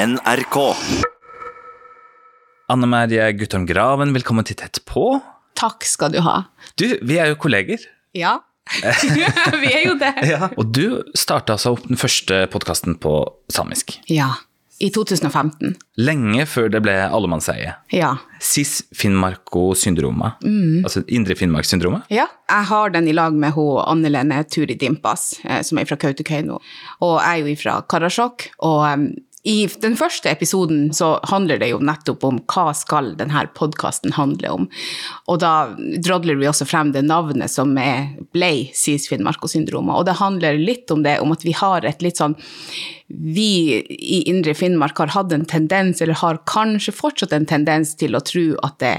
NRK. Anne Marie Guttorm Graven, velkommen til Tett på. Takk skal du ha. Du, vi er jo kolleger. Ja, vi er jo det. Og du starta altså opp den første podkasten på samisk. Ja, i 2015. Lenge før det ble allemannseie. Ja. SIS Finnmarko-syndromet. Altså Indre Finnmarkssyndromet. ja. Jeg har den i lag med hun Anne Lene Turi Dimpas, eh, som er fra Kautokeino. Og jeg er jo fra Karasjok. Og i den første episoden så handler det jo nettopp om hva skal denne podkasten handle om. Og da drodler vi også frem det navnet som er, ble SIS og syndromet. Og det handler litt om det, om at vi har et litt sånn vi i Indre Finnmark har hatt en tendens, eller har kanskje fortsatt en tendens til å tro at det,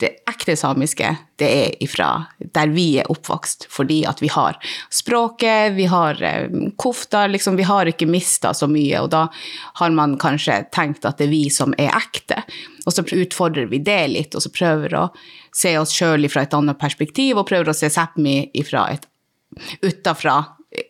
det ekte samiske, det er ifra der vi er oppvokst, fordi at vi har språket, vi har eh, kofta, liksom, vi har ikke mista så mye, og da har man kanskje tenkt at det er vi som er ekte. Og så utfordrer vi det litt, og så prøver å se oss sjøl fra et annet perspektiv, og prøver å se Sápmi ifra utafra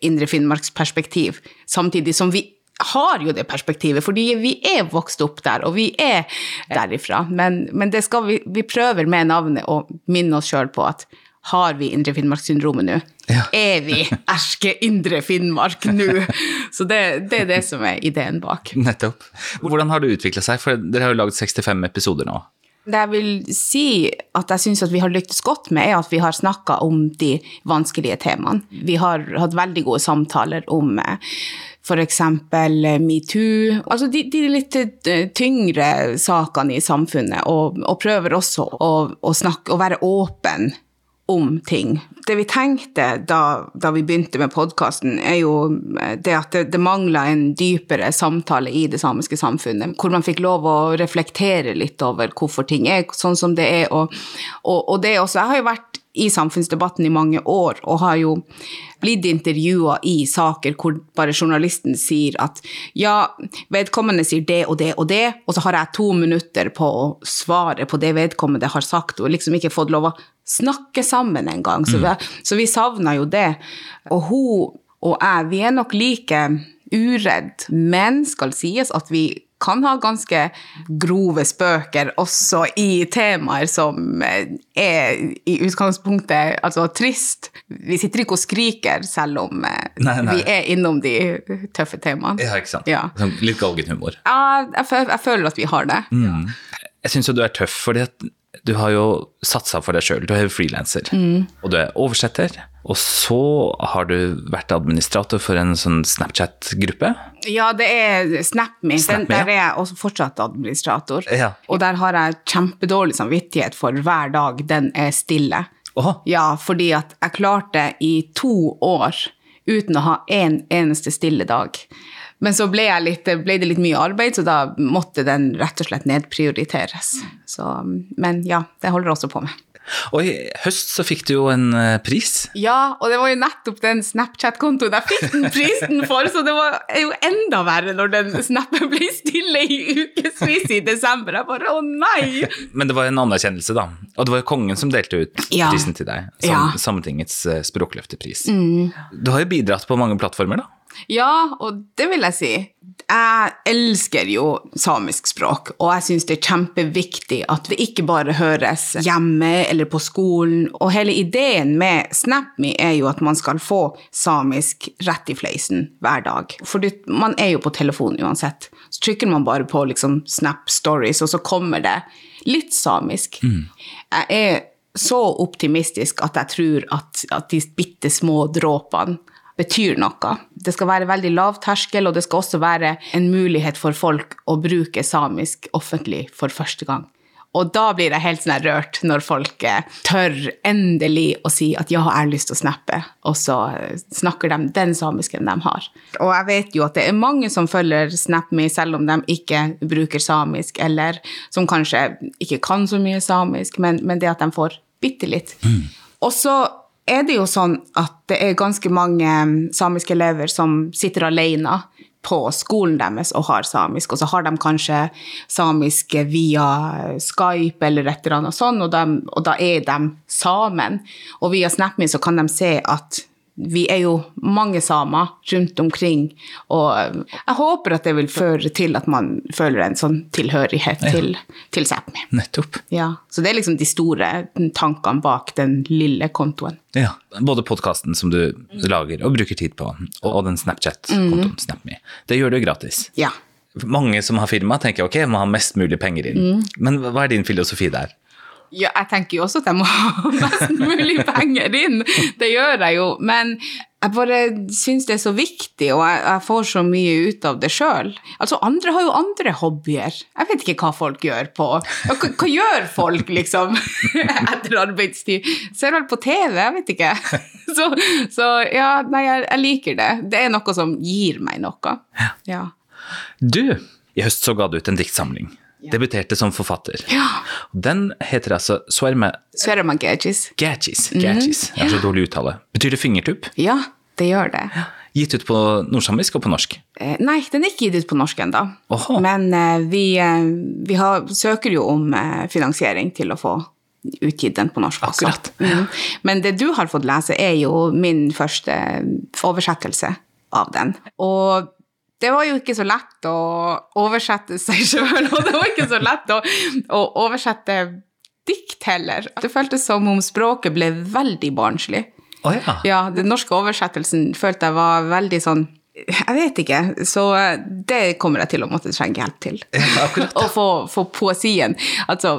Indre Finnmarks perspektiv, samtidig som vi har jo det perspektivet, fordi vi er vokst opp der, og vi er derifra. Men, men det skal vi, vi prøver med navnet å minne oss sjøl på at har vi Indre Finnmark-syndromet nå? Ja. Er vi erske Indre Finnmark nå? Så det, det er det som er ideen bak. Nettopp. Hvordan har det utvikla seg? For dere har jo lagd 65 episoder nå. Det jeg vil si at jeg syns vi har lyktes godt med, er at vi har snakka om de vanskelige temaene. Vi har hatt veldig gode samtaler om f.eks. metoo. Altså de, de litt eh, tyngre sakene i samfunnet, og, og prøver også å, å, snakke, å være åpen om ting. Det vi tenkte da, da vi begynte med podkasten, er jo det at det, det mangla en dypere samtale i det samiske samfunnet, hvor man fikk lov å reflektere litt over hvorfor ting er sånn som det er. Og, og, og det også, Jeg har jo vært i samfunnsdebatten i mange år og har jo blitt intervjua i saker hvor bare journalisten sier at ja, vedkommende sier det og det og det, og så har jeg to minutter på å svare på det vedkommende har sagt, og liksom ikke fått lov å snakke sammen engang. Så, vi- så vi savna jo det. Og hun og jeg, vi er nok like uredd, men skal sies at vi kan ha ganske grove spøker også i temaer som eh, er i utgangspunktet altså trist. Vi sitter ikke og skriker selv om eh, Nei, nei. vi er innom de tøffe temaene. Ja, ikke sant? Ja. Sånn litt galgenhumor. Ja, jeg, jeg føler at vi har det. Mm. Jeg syns jo du er tøff, fordi at du har jo satsa for deg sjøl. Du er jo mm. og du er oversetter. Og så har du vært administrator for en sånn Snapchat-gruppe. Ja, det er SnapMe. Snap der er jeg også fortsatt administrator. Ja. Og der har jeg kjempedårlig samvittighet for hver dag den er stille. Åh, Ja, fordi at jeg klarte i to år uten å ha en eneste stille dag. Men så ble, litt, ble det litt mye arbeid, så da måtte den rett og slett nedprioriteres. Så, men ja, det holder jeg også på med. Og i høst så fikk du jo en eh, pris. Ja, og det var jo nettopp den Snapchat-kontoen jeg fikk den prisen for, så det var jo enda verre når den snappen ble stille i ukevis i desember. Jeg bare å nei! Men det var en anerkjennelse, da. Og det var jo kongen som delte ut Ja. prisen til deg. Som Ja. Sametingets språkløftepris. språkløftepris. Du har jo bidratt på mange plattformer, da. Ja, og det vil jeg si. Jeg elsker jo samisk språk, og jeg syns det er kjempeviktig at det ikke bare høres hjemme eller på skolen. Og hele ideen med SnapMe er jo at man skal få samisk rett i fleisen hver dag. For man er jo på telefonen uansett. Så trykker man bare på liksom Snap Stories, og så kommer det litt samisk. Jeg er så optimistisk at jeg tror at, at de bitte små dråpene betyr noe. Det skal være veldig lav terskel, og det skal også være en mulighet for folk å bruke samisk offentlig for første gang. Og da blir jeg helt sånn rørt når folk eh, tør endelig å si at ja, jeg har lyst til å snappe, og så eh, snakker de den samisken de har. Og jeg vet jo at det er mange som følger SnapMe selv om de ikke bruker samisk, eller som kanskje ikke kan så mye samisk, men, men det at de får bitte litt. Og så er det jo sånn at det er ganske mange mm, samiske elever som sitter alene på skolen deres og har samisk, og så har de kanskje samisk via Skype eller et eller annet sånt, og, de, og da er de sammen. Og via SnapMe så kan de se at vi er jo mange samer rundt omkring, og jeg håper at det vil føre til at man føler en sånn tilhørighet til, til Sápmi. Nettopp. Ja, så det er liksom de store tankene bak den lille kontoen. Ja. Både podkasten som du lager og bruker tid på, og den Snapchat-kontoen SnapMe. Det gjør du gratis. Ja. Mange som har firma, tenker ok, må ha mest mulig penger inn. Men hva er din filosofi der? Ja, jeg tenker jo også at jeg må ha mest mulig penger inn. Det gjør jeg jo. Men jeg bare syns det er så viktig, og jeg, jeg får så mye ut av det sjøl. Altså, andre har jo andre hobbyer. Jeg vet ikke hva folk gjør på Hva, hva gjør folk, liksom, etter arbeidstid? Ser vel på TV, jeg vet ikke. Så, så ja, nei, jeg, jeg liker det. Det er noe som gir meg noe. Ja. Du, i høst så ga du ut en diktsamling. Debuterte som forfatter. Ja. Den heter altså Sverme Gajis. Gagis. Gagis. Gagis. Jeg har så dårlig uttale. Betyr det fingertupp? Ja, det gjør det. Gitt ut på nordsamisk og på norsk. Eh, Nei, den er ikke gitt ut på norsk ennå. Men eh, vi, eh, vi har, søker jo om eh, finansiering til å få utgitt den på norsk også. Akkurat. Mm. Men det du har fått lese, er jo min første oversettelse av den. Og det var jo ikke så lett å oversette seg sjøl, og det var ikke så lett å, å oversette dikt heller. Det føltes som om språket ble veldig barnslig. Oh, ja. Ja, den norske oversettelsen følte jeg var veldig sånn Jeg vet ikke. Så eh, det kommer jeg til å måtte trenge hjelp til. Ja. Å få, få poesien altså,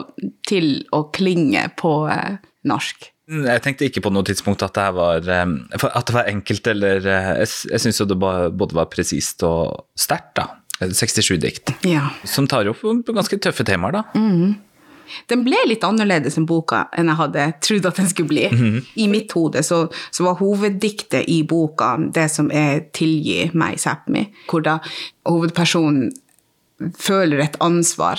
til å klinge på eh, norsk. Jeg tenkte ikke på noe tidspunkt at det var, eh, at det var enkelt, eller eh, Jeg, jeg syns jo det både var presist og sterkt, da. 67 dikt. Ja. Som tar opp ganske tøffe temaer, da. Mm. Den ble litt annerledes enn boka enn jeg hadde trodd at den skulle bli. I mitt hode så, så var hoveddiktet i boka det som er 'Tilgi meg, Sápmi', hvor da hovedpersonen føler et ansvar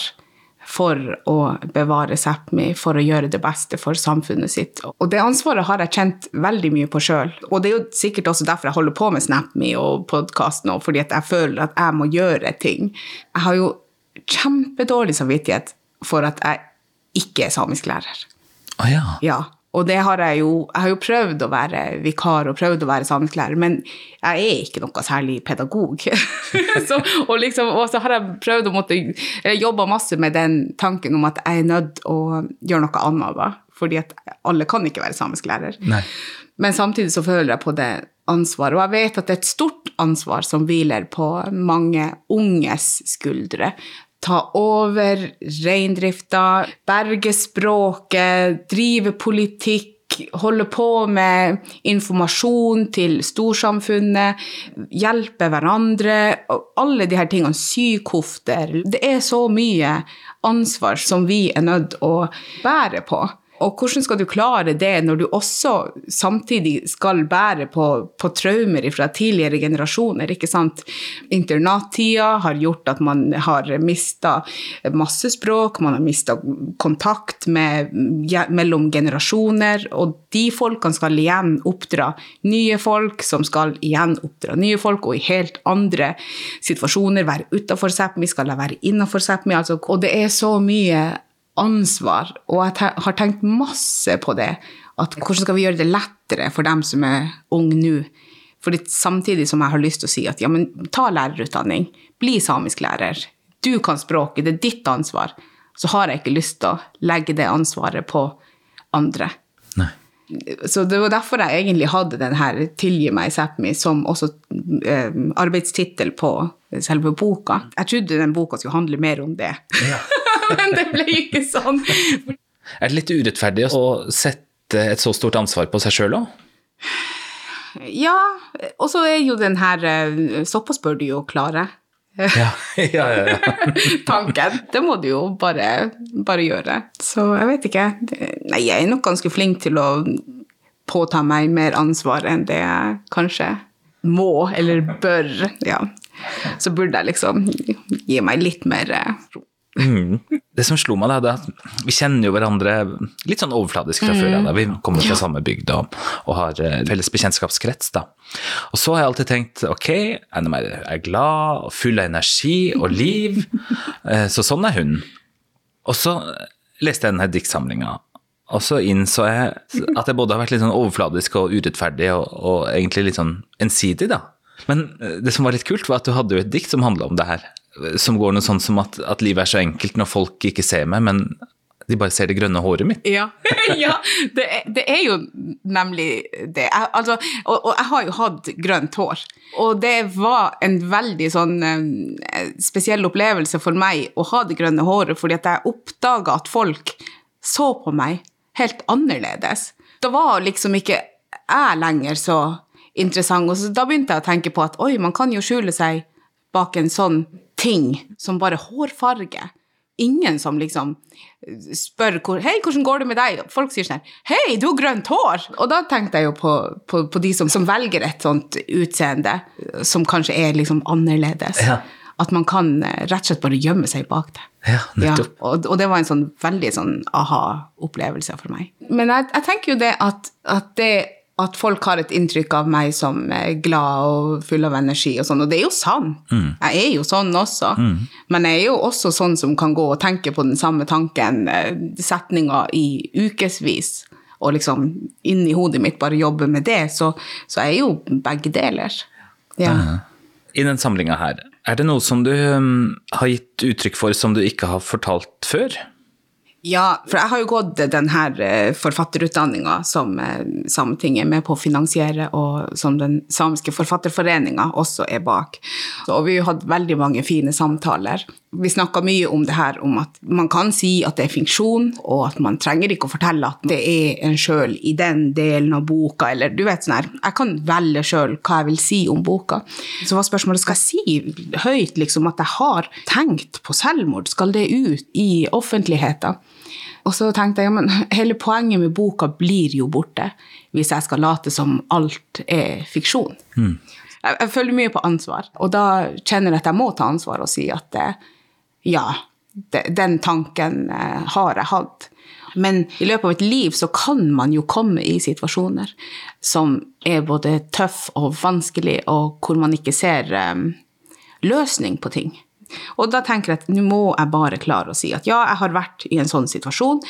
for å bevare Sápmi, for å gjøre det beste for samfunnet sitt. Og det ansvaret har jeg kjent veldig mye på sjøl. Og det er jo sikkert også derfor jeg holder på med SnapMe og podkasten, nå, fordi jeg føler at jeg må gjøre ting. Jeg har jo kjempedårlig samvittighet for at jeg ikke er samisklærer. Å ja. Ja. Og det har jeg jo Jeg har jo prøvd å være vikar og prøvd å være samisklærer, men jeg er ikke noe særlig pedagog. så, og, liksom, og så har jeg prøvd å måtte jobba masse med den tanken om at jeg er nødt å gjøre noe annet, da. Fordi at alle kan ikke være samisklærer. Men samtidig så føler jeg på det ansvaret. Og jeg vet at det er et stort ansvar som hviler på mange unges skuldre. Ta over reindrifta, berge språket, drive politikk, holde på med informasjon til storsamfunnet, hjelpe hverandre, alle de her tingene, sy kofter. Det er så mye ansvar som vi er nødt å bære på. Og hvordan skal du klare det når du også samtidig skal bære på, på traumer fra tidligere generasjoner? ikke sant? Internattida har gjort at man har mista masse språk, man har mista kontakt med, mellom generasjoner, og de folkene skal igjen oppdra nye folk, som skal igjen oppdra nye folk, og i helt andre situasjoner være utafor Sápmi, skal jeg være innafor Sápmi, altså, og det er så mye ansvar, og jeg te- har tenkt masse på det. At hvordan skal vi gjøre det lettere for dem som er unge nå? Fordi samtidig som jeg har lyst til å si at ja, men ta lærerutdanning, bli samisklærer. Du kan språket, det er ditt ansvar. Så har jeg ikke lyst til å legge det ansvaret på andre. Nei. Så det var derfor jeg egentlig hadde den her 'Tilgi meg, Sápmi' som også eh, arbeidstittel på selve boka. Jeg trodde den boka skulle handle mer om det, men det ble ikke sånn. Er det litt urettferdig å sette et så stort ansvar på seg sjøl òg? Ja, og så er jo den her eh, 'Såpass bør du jo klare'. Ja. ja, ja, ja. Tanken. Det må du jo bare, bare gjøre. Så jeg vet ikke. Nei, jeg er nok ganske flink til å påta meg mer ansvar enn det jeg kanskje må eller bør. Ja. Så burde jeg liksom gi meg litt mer eh, ro. Mm. Det som slo meg, da, det er at vi kjenner jo hverandre litt sånn overfladisk fra før da. Vi kommer fra samme bygd og, og har eh, felles bekjentskapskrets. da. Og så har jeg alltid tenkt ok, Mary er glad og full av energi og liv, eh, så sånn er hun. Og så leste jeg denne diktsamlinga, Og så innså jeg at jeg både har vært litt sånn overfladisk og urettferdig, og, og egentlig litt sånn ensidig, da. Men eh, det som var litt kult, var at du hadde jo et dikt som handla om det her. Som går noe sånn som at, at livet er så enkelt når folk ikke ser meg, men de bare ser det grønne håret mitt. Ja, ja det, er, det, er, jo nemlig det. Jeg, altså, og, og, jeg har jo hatt grønt hår. Og det var en veldig sånn eh, spesiell opplevelse for meg å ha det grønne håret, fordi at jeg oppdaga at folk så på meg helt annerledes. Da var liksom ikke jeg lenger så interessant. Og så da begynte jeg å tenke på at oi, man kan jo skjule seg bak en sånn ting som bare hårfarge. Ingen som liksom spør hvor, 'Hei, hvordan går det med deg?' Folk sier sånn 'Hei, du har grønt hår!' Og da tenkte jeg jo på, på, på de som, som, velger et sånt utseende som kanskje er liksom annerledes. Ja. At man kan eh, rett og slett bare gjemme seg bak det. Ja, nettopp. Ja, og, og, det var en sånn veldig sånn aha-opplevelse for meg. Men jeg, jeg tenker jo det at, at det at folk har et inntrykk av meg som glad og full av energi og sånn, og det er jo sant. Mm. Jeg er jo sånn også. Mm. Men jeg er jo også sånn som kan gå og tenke på den samme tanken, eh, setninga i ukevis, og liksom inni hodet mitt bare jobbe med det. Så, så jeg er jo begge deler. Ja. I den samlinga her, er det noe som du um, har gitt uttrykk for som du ikke har fortalt før? Ja, for jeg har jo gått denne eh, forfatterutdanninga som eh, Sametinget er med på å finansiere, og som den samiske forfatterforeninga også er bak. Og vi har hatt veldig mange fine samtaler. Vi snakka mye om det her om at man kan si at det er fiksjon, og at man trenger ikke å fortelle at det er en sjøl i den delen av boka, eller du vet sånn her Jeg kan velge sjøl hva jeg vil si om boka. Så var spørsmålet skal jeg si høyt liksom at jeg har tenkt på selvmord, skal det ut i offentligheten? Og så tenkte jeg men hele poenget med boka blir jo borte hvis jeg skal late som alt er fiksjon. Mm. Jeg, jeg, føler mye på ansvar, og da kjenner jeg at jeg må ta ansvar og si at eh, ja, den tanken eh, har jeg hatt. Men i løpet av et liv så kan man jo komme i situasjoner som er både tøff og vanskelig, og hvor man ikke ser um, løsning på ting. Og da tenker jeg at nå må jeg bare klare å si at ja, jeg har vært i en sånn situasjon,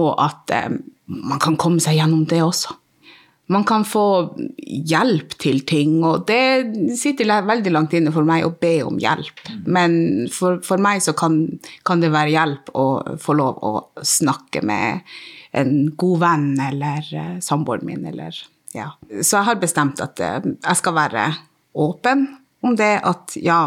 og at um, man kan komme seg gjennom det også. Man kan få hjelp til ting, og det sitter veldig langt inne for meg å be om hjelp. Men for, for meg så kan, kan, det være hjelp å få lov å snakke med en god venn eller uh, samboeren min, eller ja. Så jeg har bestemt at uh, jeg skal være åpen om det at ja,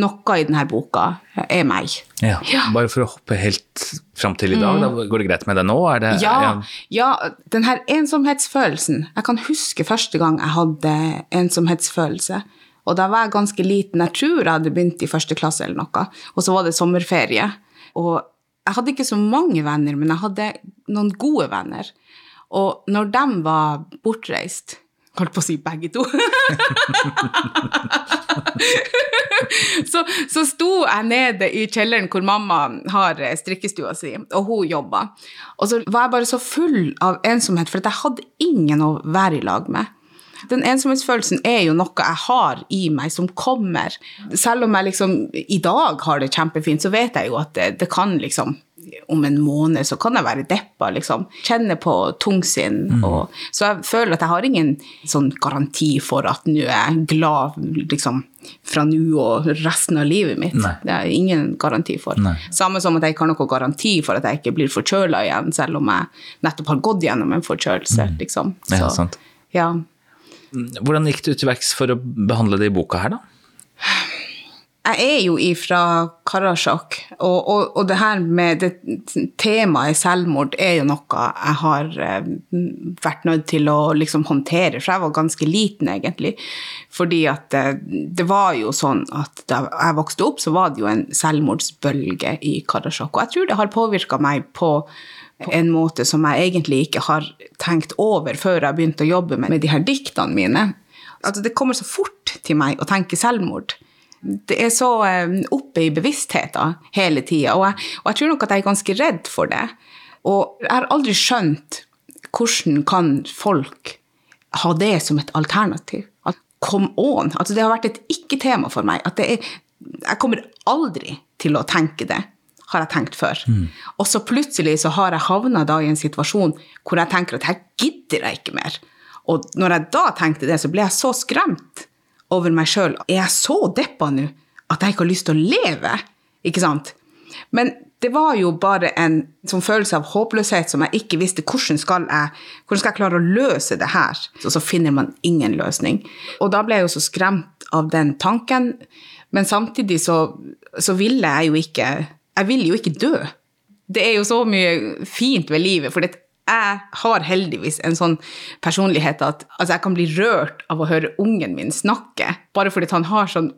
noe i denne boka er meg. Ja, ja. Bare for å hoppe helt fram til i dag, mm. da, går det greit med deg nå? Det, ja, ja, ja, den her ensomhetsfølelsen. Jeg kan huske første gang jeg hadde ensomhetsfølelse. Og da var jeg ganske liten. Jeg tror jeg hadde begynt i første klasse eller noe. Og så var det sommerferie. Og jeg hadde ikke så mange venner, men jeg hadde noen gode venner. Og når de var bortreist Holdt på å si begge to. så, så sto jeg nede i kjelleren hvor mamma har strikkestua si, og hun jobba. Og så var jeg bare så full av ensomhet, for jeg hadde ingen å være i lag med. Den ensomhetsfølelsen er jo noe jeg har i meg, som kommer. Selv om jeg liksom i dag har det kjempefint, så vet jeg jo at det, det kan liksom om en måned så kan jeg være deppa, liksom. Kjenne på tungsinn. Mm. Og, så jeg føler at jeg har ingen sånn garanti for at nå er jeg glad liksom, fra nå og resten av livet mitt. Nei. Det er ingen garanti for. Nei. Samme som at jeg ikke har noen garanti for at jeg ikke blir forkjøla igjen, selv om jeg nettopp har gått gjennom en forkjølelse. Mm. Liksom. Så, ja, sant. Ja. Hvordan gikk du til verks for å behandle det i boka her, da? Jeg er jo ifra Karasjok, og, og, og, det her med det temaet selvmord er jo noe jeg har eh, vært nødt til å liksom håndtere, for jeg var ganske liten, egentlig. Fordi at eh, det var jo sånn at da jeg vokste opp, så var det jo en selvmordsbølge i Karasjok. Og jeg tror det har påvirka meg på en måte som jeg egentlig ikke har tenkt over før jeg begynte å jobbe med, med de her diktene mine. Altså, det kommer så fort til meg å tenke selvmord det er så eh, oppe i bevisstheten hele tida. Og, og, jeg tror nok at jeg er ganske redd for det. Og jeg har aldri skjønt hvordan kan folk ha det som et alternativ. At come on! Altså, det har vært et ikke-tema for meg. At er, jeg kommer aldri til å tenke det. har jeg tenkt før. Og så plutselig så har jeg havna da i en situasjon hvor jeg tenker at her gidder jeg ikke mer. Og når jeg da tenkte det, så ble jeg så skremt over meg sjøl. Er jeg så deppa nå at jeg ikke har lyst til å leve? Ikke sant? Men det var jo bare en sånn følelse av håpløshet som jeg ikke visste hvordan skal jeg, hvordan skal jeg klare å løse det her. Og så finner man ingen løsning. Og da ble jeg jo så skremt av den tanken. Men samtidig så, så ville jeg jo ikke Jeg ville jo ikke dø. Det er jo så mye fint ved livet. for det jeg har heldigvis en sånn personlighet at altså jeg kan bli rørt av å høre ungen min snakke, bare fordi han har sånn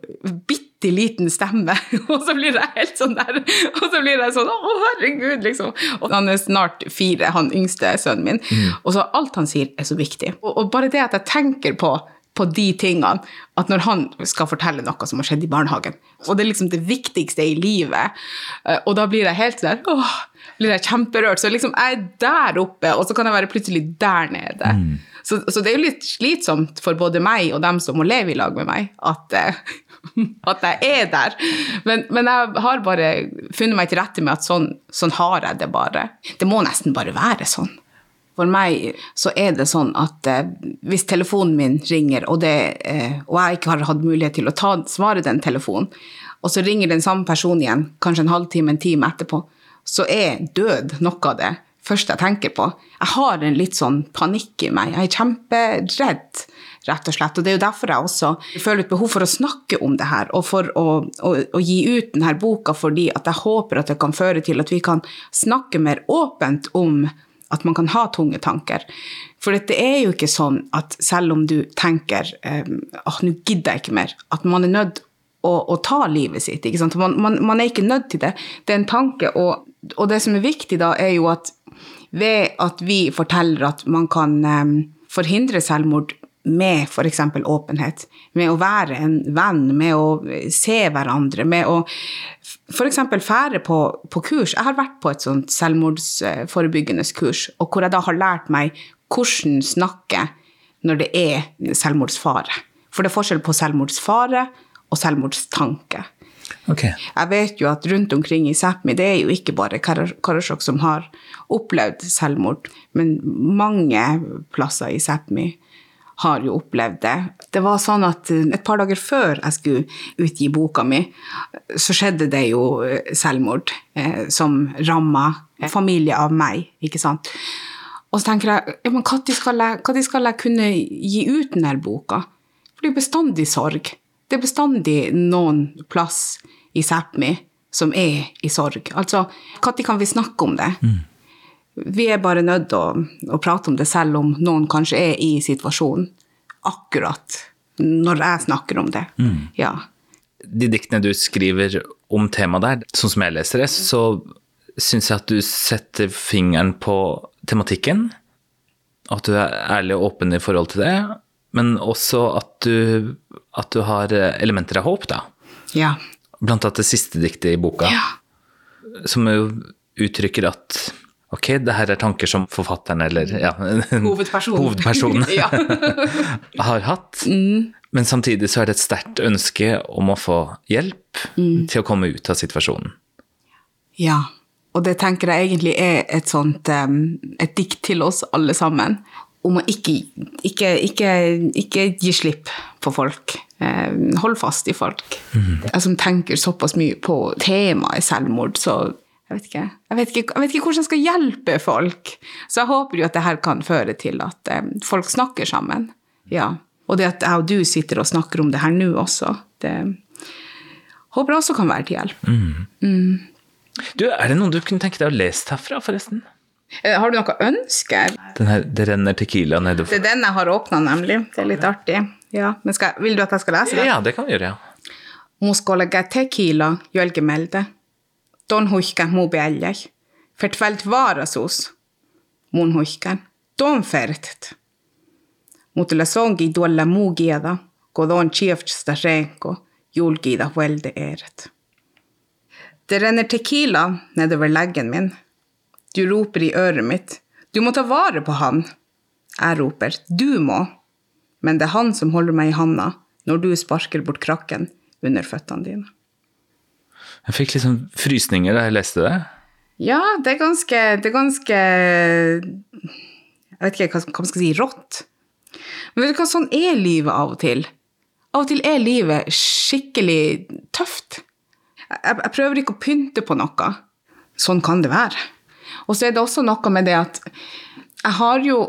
bitte liten stemme. Og så blir jeg helt sånn der. Og så blir jeg sånn Å, herregud, liksom. Og han er snart fire, han yngste sønnen min. Mm. Og så alt han sier, er så viktig. Og, og bare det at jeg tenker på på de tingene. At når han skal fortelle noe som har skjedd i barnehagen, og det er liksom det viktigste i livet, eh, og da blir jeg helt sånn åh, blir jeg kjemperørt. Så liksom jeg er der oppe, og så kan jeg være plutselig der nede. Mm. Så, så, det er jo litt slitsomt for både meg og dem som må leve i lag med meg, at, eh, at jeg er der. Men, men, jeg har bare funnet meg til rette med at sånn, sånn har jeg det bare. Det må nesten bare være sånn. For meg så er det sånn at eh, hvis telefonen min ringer, og, det, eh, og, jeg ikke har hatt mulighet til å ta, svare den telefonen, og så ringer den samme personen igjen kanskje en halvtime, en time etterpå, så er død noe av det første jeg tenker på. Jeg har en litt sånn panikk i meg. Jeg er kjemperedd, rett og slett. Og det er jo derfor jeg også føler et behov for å snakke om det her, og for å, å, å gi ut denne boka fordi at jeg håper at det kan føre til at vi kan snakke mer åpent om at man kan ha tunge tanker. For det er jo ikke sånn at selv om du tenker at oh, nå gidder jeg ikke mer, at man er nødt å, å ta livet sitt. Man, man, man, er ikke nødt til det. Det er en tanke, og og det som er viktig da, er jo at ved at vi forteller at man kan um, forhindre selvmord med f.eks. åpenhet, med å være en venn, med å se hverandre, med å f.eks. fære på, på, kurs. Jeg har vært på et sånt selvmordsforebyggende kurs, og hvor jeg da har lært meg hvordan snakke når det er selvmordsfare. For det er forskjell på selvmordsfare og selvmordstanke. Okay. Jeg vet jo at rundt omkring i Sápmi det er jo ikke bare Karasjok som har opplevd selvmord, men mange plasser i Sápmi har jo opplevd det. Det var sånn at Et par dager før jeg skulle utgi boka mi, så skjedde det jo eh, selvmord eh, som ramma familie av meg, ikke sant. Og så tenker jeg ja, men når skal, skal, jeg kunne gi ut denne boka? For det er bestandig sorg. Det er bestandig noen plass i Sápmi som er i sorg. Altså, når kan vi snakke om det? Mm. Vi er bare nødt til å, å, prate om det selv om noen kanskje er i situasjonen. Akkurat når jeg snakker om det. Mm. Ja. De diktene du skriver om temaet der, sånn som jeg leser det, så syns jeg at du setter fingeren på tematikken. At du er ærlig og åpen i forhold til det. Men også at du, at du har elementer av håp, da. Ja. Blant annet det siste diktet i boka, ja. som jo uttrykker at ok, det her er tanker som forfatteren, eller ja, hovedpersonen, hovedpersonen har hatt. Mm. Men samtidig så er det et sterkt ønske om å få hjelp mm. til å komme ut av situasjonen. Ja, og det tenker jeg egentlig er et sånt et dikt til oss alle sammen. Om å ikke, ikke, ikke, ikke gi slipp på folk. Eh, hold fast i folk. Mm. Jeg som tenker såpass mye på temaet selvmord, så jeg vet, ikke, jeg, vet ikke, jeg vet ikke hvordan jeg skal hjelpe folk. Så jeg håper jo at det her kan føre til at eh, folk snakker sammen. Ja. Og det at jeg og du sitter og snakker om det her nå også, det håper jeg også kan være til hjelp. Mm. Mm. Du, er det noen du kunne tenke deg å lese herfra, forresten? Eh, har du noe ønske? Her, det renner Tequila nedover. Det er den jeg har åpna, nemlig. Det er litt artig. Ja, men skal, Vil du at jeg skal lese det? Ja, det kan vi gjøre. ja. Muskolega tequila jölgemelde. Don huikan mu bjäljäj. Förtvält varasus. Mun huikan. Don fertet. Mot la songi tuolla muu Godon kodon chiefsta renko, julgida huelde eret. Det renner tequila nedover leggen min. Du roper i øret mitt. Du må ta vare på han. Jeg roper. Du må men det er han som holder meg i handa når du sparker bort krakken under føttene dine. Jeg fikk liksom frysninger da jeg leste det. Ja, det er ganske Det er ganske Jeg vet ikke hva, hva man skal si rått. Men vet du hva, sånn er livet av og til. Av og til er livet skikkelig tøft. Jeg, jeg prøver ikke å pynte på noe. Sånn kan det være. Og så er det også noe med det at jeg har jo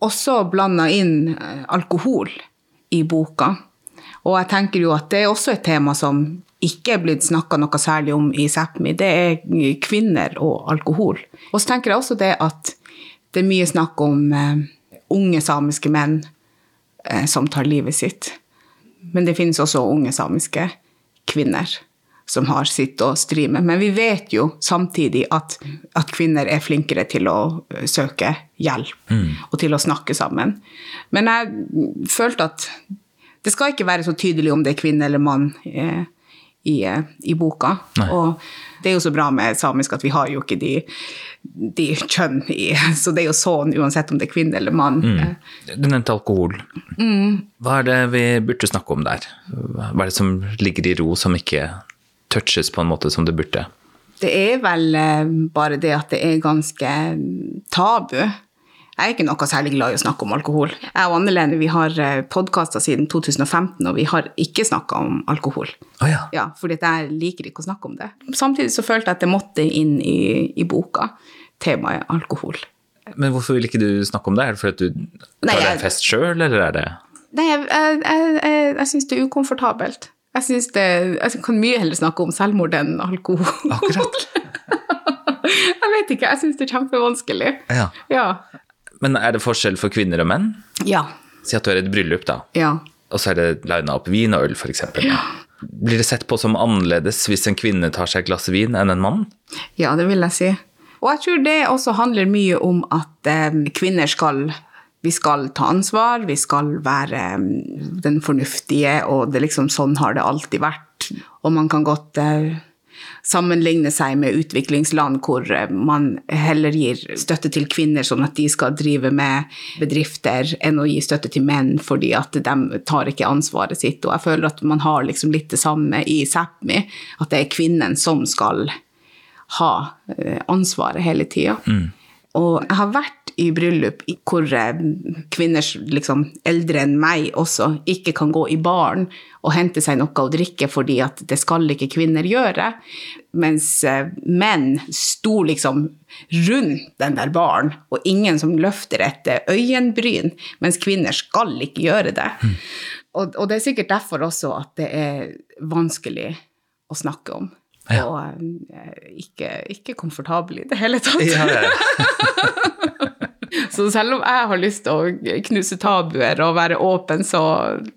også blanda inn eh, alkohol i boka. Og jeg tenker jo at det er også et tema som ikke er blitt snakka noe særlig om i Sápmi. Det er kvinner og alkohol. Og så tenker jeg også det at det er mye snakk om eh, unge samiske menn eh, som tar livet sitt. Men det finnes også unge samiske kvinner som har sitt å stri med. Men vi vet jo samtidig at, at kvinner er flinkere til å eh, søke hjelp og til å snakke sammen. Men jeg følte at det skal ikke være så tydelig om det er kvinne eller mann eh, i, eh, i boka. Nei. Og det er jo så bra med samisk at vi har jo ikke de, de kjønn i Så det er jo sånn uansett om det er kvinne eller mann. Mm. Du nevnte alkohol. Hva er det vi burde snakke om der? Hva er det som ligger i ro, som ikke touches på en måte som det burde? Det er vel eh, bare det at det er ganske tabu. Jeg er ikke noe særlig glad i å snakke om alkohol. Jeg og Anne-Lene vi har podkaster siden 2015, og vi har ikke snakka om alkohol. Oh, ja. Ja, fordi jeg liker ikke å snakke om det. Samtidig så følte jeg at det måtte inn i, i boka, temaet alkohol. Men hvorfor vil ikke du snakke om det? Er det fordi at du Nei, tar deg en fest sjøl, eller er det Nei, jeg, jeg, jeg, jeg, jeg syns det er ukomfortabelt. Jeg, syns det, jeg kan mye heller snakke om selvmord enn alkohol. Akkurat. jeg vet ikke, jeg syns det er kjempevanskelig. Ja. Ja. Men er det forskjell for kvinner og menn? Ja. Si at du er i et bryllup, da, ja. og så er det lina opp vin og øl, f.eks. Blir det sett på som annerledes hvis en kvinne tar seg et glass vin enn en mann? Ja, det vil jeg si. Og jeg tror det også handler mye om at eh, kvinner skal vi skal ta ansvar, vi skal være mm, den fornuftige, og liksom sånn har det alltid vært. Og man kan godt eh, sammenligne seg med utviklingsland hvor eh, man heller gir støtte til kvinner sånn at de skal drive med bedrifter, enn å gi støtte til menn fordi at de tar ikke ansvaret sitt. Og jeg føler at man har liksom litt det samme i Sápmi, at det er kvinnen som skal ha eh, ansvaret hele tida. Og jeg har vært i bryllup hvor eh, kvinner liksom, eldre enn meg også ikke kan gå i baren og hente seg noe å drikke fordi at det skal ikke kvinner gjøre. Mens eh, menn sto liksom rundt den der baren, og ingen som løfter et eh, øyenbryn, mens kvinner skal ikke gjøre det. Og, og det er sikkert derfor også at det er vanskelig å snakke om. Ja. Og eh, ikke, ikke komfortabel i det hele tatt. Ja. Så selv om jeg har lyst til å knuse tabuer og være åpen, så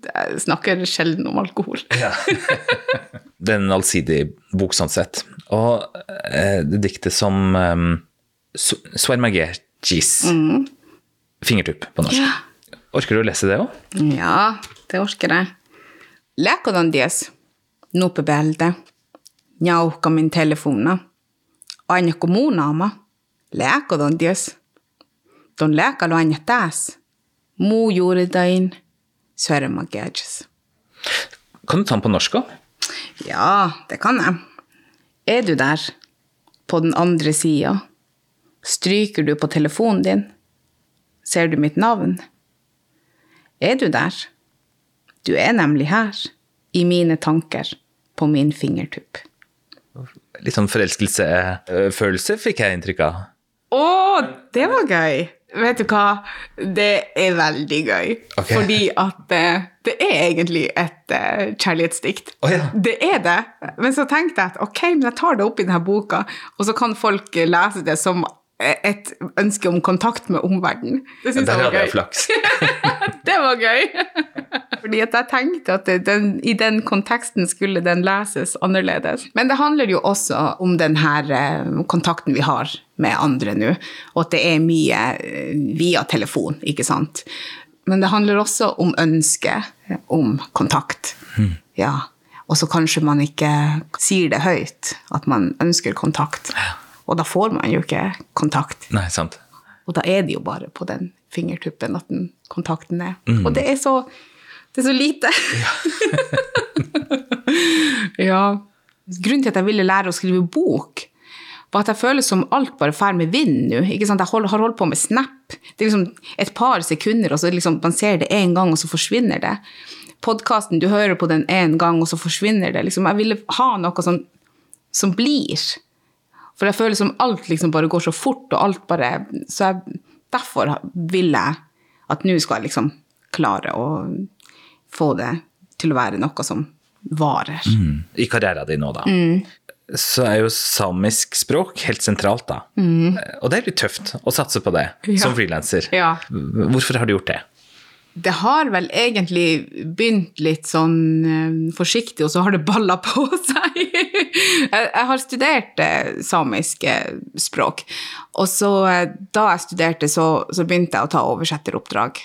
jeg snakker jeg sjelden om alkohol. Det er en allsidig bok sånn sett. Og eh, det diktet som um, mm. fingertupp på norsk. Orker du å lese det òg? Ja, det orker jeg. Lekodandies dies, nupe bälde, njauhka min telefona, aina kommunaama, läkodon dies, don läkalo aina taas. muu juuridain, sörmageges. Kan du ta den på norsk òg? Ja, det kan jeg. Er du der, på den andre sida? Stryker du på telefonen din? Ser du mitt navn? Er du der? Du er nemlig her, i mine tanker, på min fingertupp. Litt sånn forelskelsefølelse, fikk jeg inntrykk av. Å, det var gøy! Vet du hva? Det er veldig gøy. Okay. Fordi at uh, det er egentlig et uh, kjærlighetsdikt. Oh, ja. Det er det. Men så tenkte jeg at ok, men jeg tar det opp i denne boka, og så kan folk eh, lese det som et ønske om kontakt med omverdenen. Det syns jeg var hadde gøy. jeg flaks. Det var gøy! Fordi at jeg tenkte at den, i den konteksten skulle den leses annerledes. Men det handler jo også om den her eh, kontakten vi har med andre nå, og at det er mye eh, via telefon, ikke sant. Men det handler også om ønske om kontakt. Ja. Og så kanskje man ikke sier det høyt, at man ønsker kontakt. Og da får man jo ikke kontakt. Nei, sant. Og da er det jo bare på den fingertuppen at den kontakten er. Og det er så, det er så lite. Ja. Grunnen til at jeg ville lære å skrive bok, var at jeg føler som alt bare drar med vind nå. ikke sant? Jeg hold, har holdt på med Snap. Det er liksom et par sekunder, og så liksom, man ser det én gang, og så forsvinner det. Podkasten, du hører på den én gang, og så forsvinner det. Liksom, jeg ville ha noe som, som blir. For jeg føler som alt liksom bare går så fort, og alt bare Så jeg, derfor vil jeg at nå skal jeg liksom klare å få det til å være noe som varer. Mm. I karrieren din nå, da. Mm så er jo samisk språk helt sentralt, da. Mm. Og det er litt tøft å satse på det ja. som frilanser. Ja. Hvorfor har du gjort det? Det har vel egentlig begynt litt sånn um, forsiktig, og så har det balla på seg. jeg, har studert uh, samisk språk, og så uh, da jeg studerte, så, så, begynte jeg å ta oversetteroppdrag.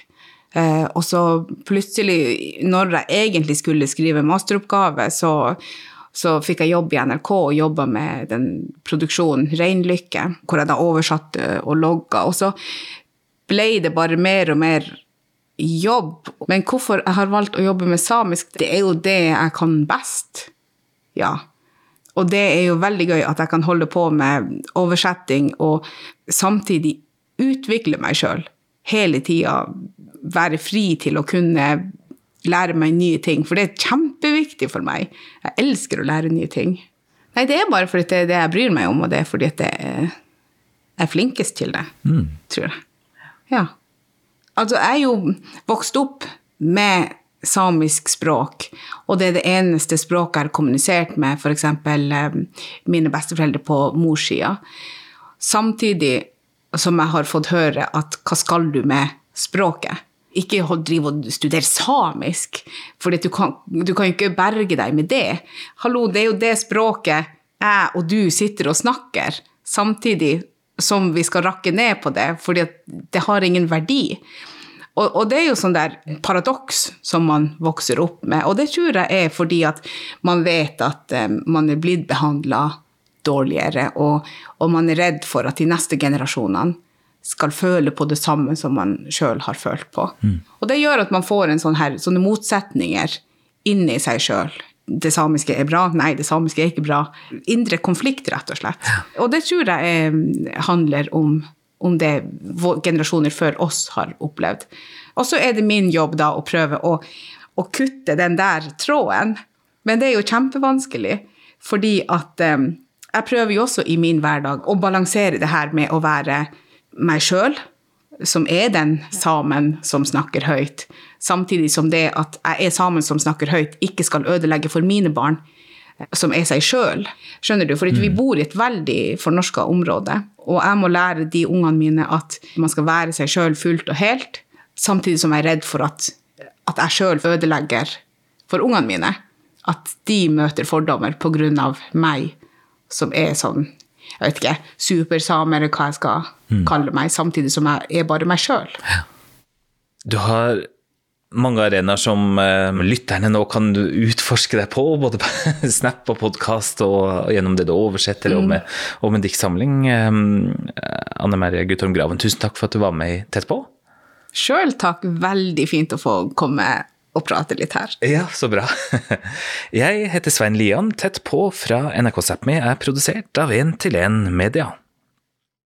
Uh, og så plutselig, når jeg egentlig skulle skrive masteroppgave, så så fikk jeg jobb i NRK og jobba med den produksjonen Reinlykke, hvor jeg da oversatte og logga. Og så ble det bare mer og mer jobb. Men hvorfor jeg har valgt å jobbe med samisk, det er jo det jeg kan best. Ja. Og det er jo veldig gøy at jeg kan holde på med oversetting og samtidig utvikle meg sjøl hele tida. Være fri til å kunne lære meg nye ting, for det er kjempeviktig for meg. Jeg elsker å lære nye ting. Nei, det er bare fordi det er det jeg bryr meg om, og det er fordi at jeg er flinkest til det, mm. tror jeg. Ja. Altså, jeg er jo vokst opp med samisk språk, og det er det eneste språket jeg har kommunisert med f.eks. Eh, mine besteforeldre på morssida. Samtidig som jeg har fått høre at hva skal du med språket? Ikke drive og studere samisk, for du kan, du kan ikke berge deg med det. Hallo, det er jo det språket jeg og du sitter og snakker, samtidig som vi skal rakke ned på det, fordi det har ingen verdi. Og, og, det er jo sånn der paradoks som man vokser opp med, og det tror jeg er fordi at man vet at um, man er blitt behandla dårligere, og, og man er redd for at de neste generasjonene skal føle på det samme som man sjøl har følt på. Mm. Og det gjør at man får en sånn her, sånne motsetninger inni seg sjøl. Det samiske er bra, nei, det samiske er ikke bra. Indre konflikt, rett og slett. Ja. Og det tror jeg eh, handler om, om det generasjoner før oss har opplevd. Og så er det min jobb da å prøve å, å, kutte den der tråden. Men det er jo kjempevanskelig, fordi at um, jeg prøver jo også i min hverdag å balansere det her med å være meg sjøl, som er den samen som snakker høyt, samtidig som det at jeg er samen som snakker høyt, ikke skal ødelegge for mine barn, som er seg sjøl. Skjønner du? For vi mm. bor i et veldig fornorska område, og jeg må lære de ungene mine at man skal være seg sjøl fullt og helt, samtidig som jeg er redd for at, at jeg sjøl ødelegger for ungene mine. At de møter fordommer av meg, som er sånn jeg vet ikke, supersame, eller hva jeg skal mm. kaller meg, samtidig som jeg er bare meg sjøl. Du har mange arenaer som eh, lytterne nå kan utforske deg på, både på Snap og podkast og gjennom det du oversetter, mm. og med, og med diktsamling. Eh, Anne Merje Guttorm Graven, tusen takk for at du var med i Tett på. Sjøl takk. Veldig fint å få komme og prate litt her. Ja, så bra. Jeg heter Svein Lian. Tett på fra NRK Sápmi er produsert av 1 til 1 Media.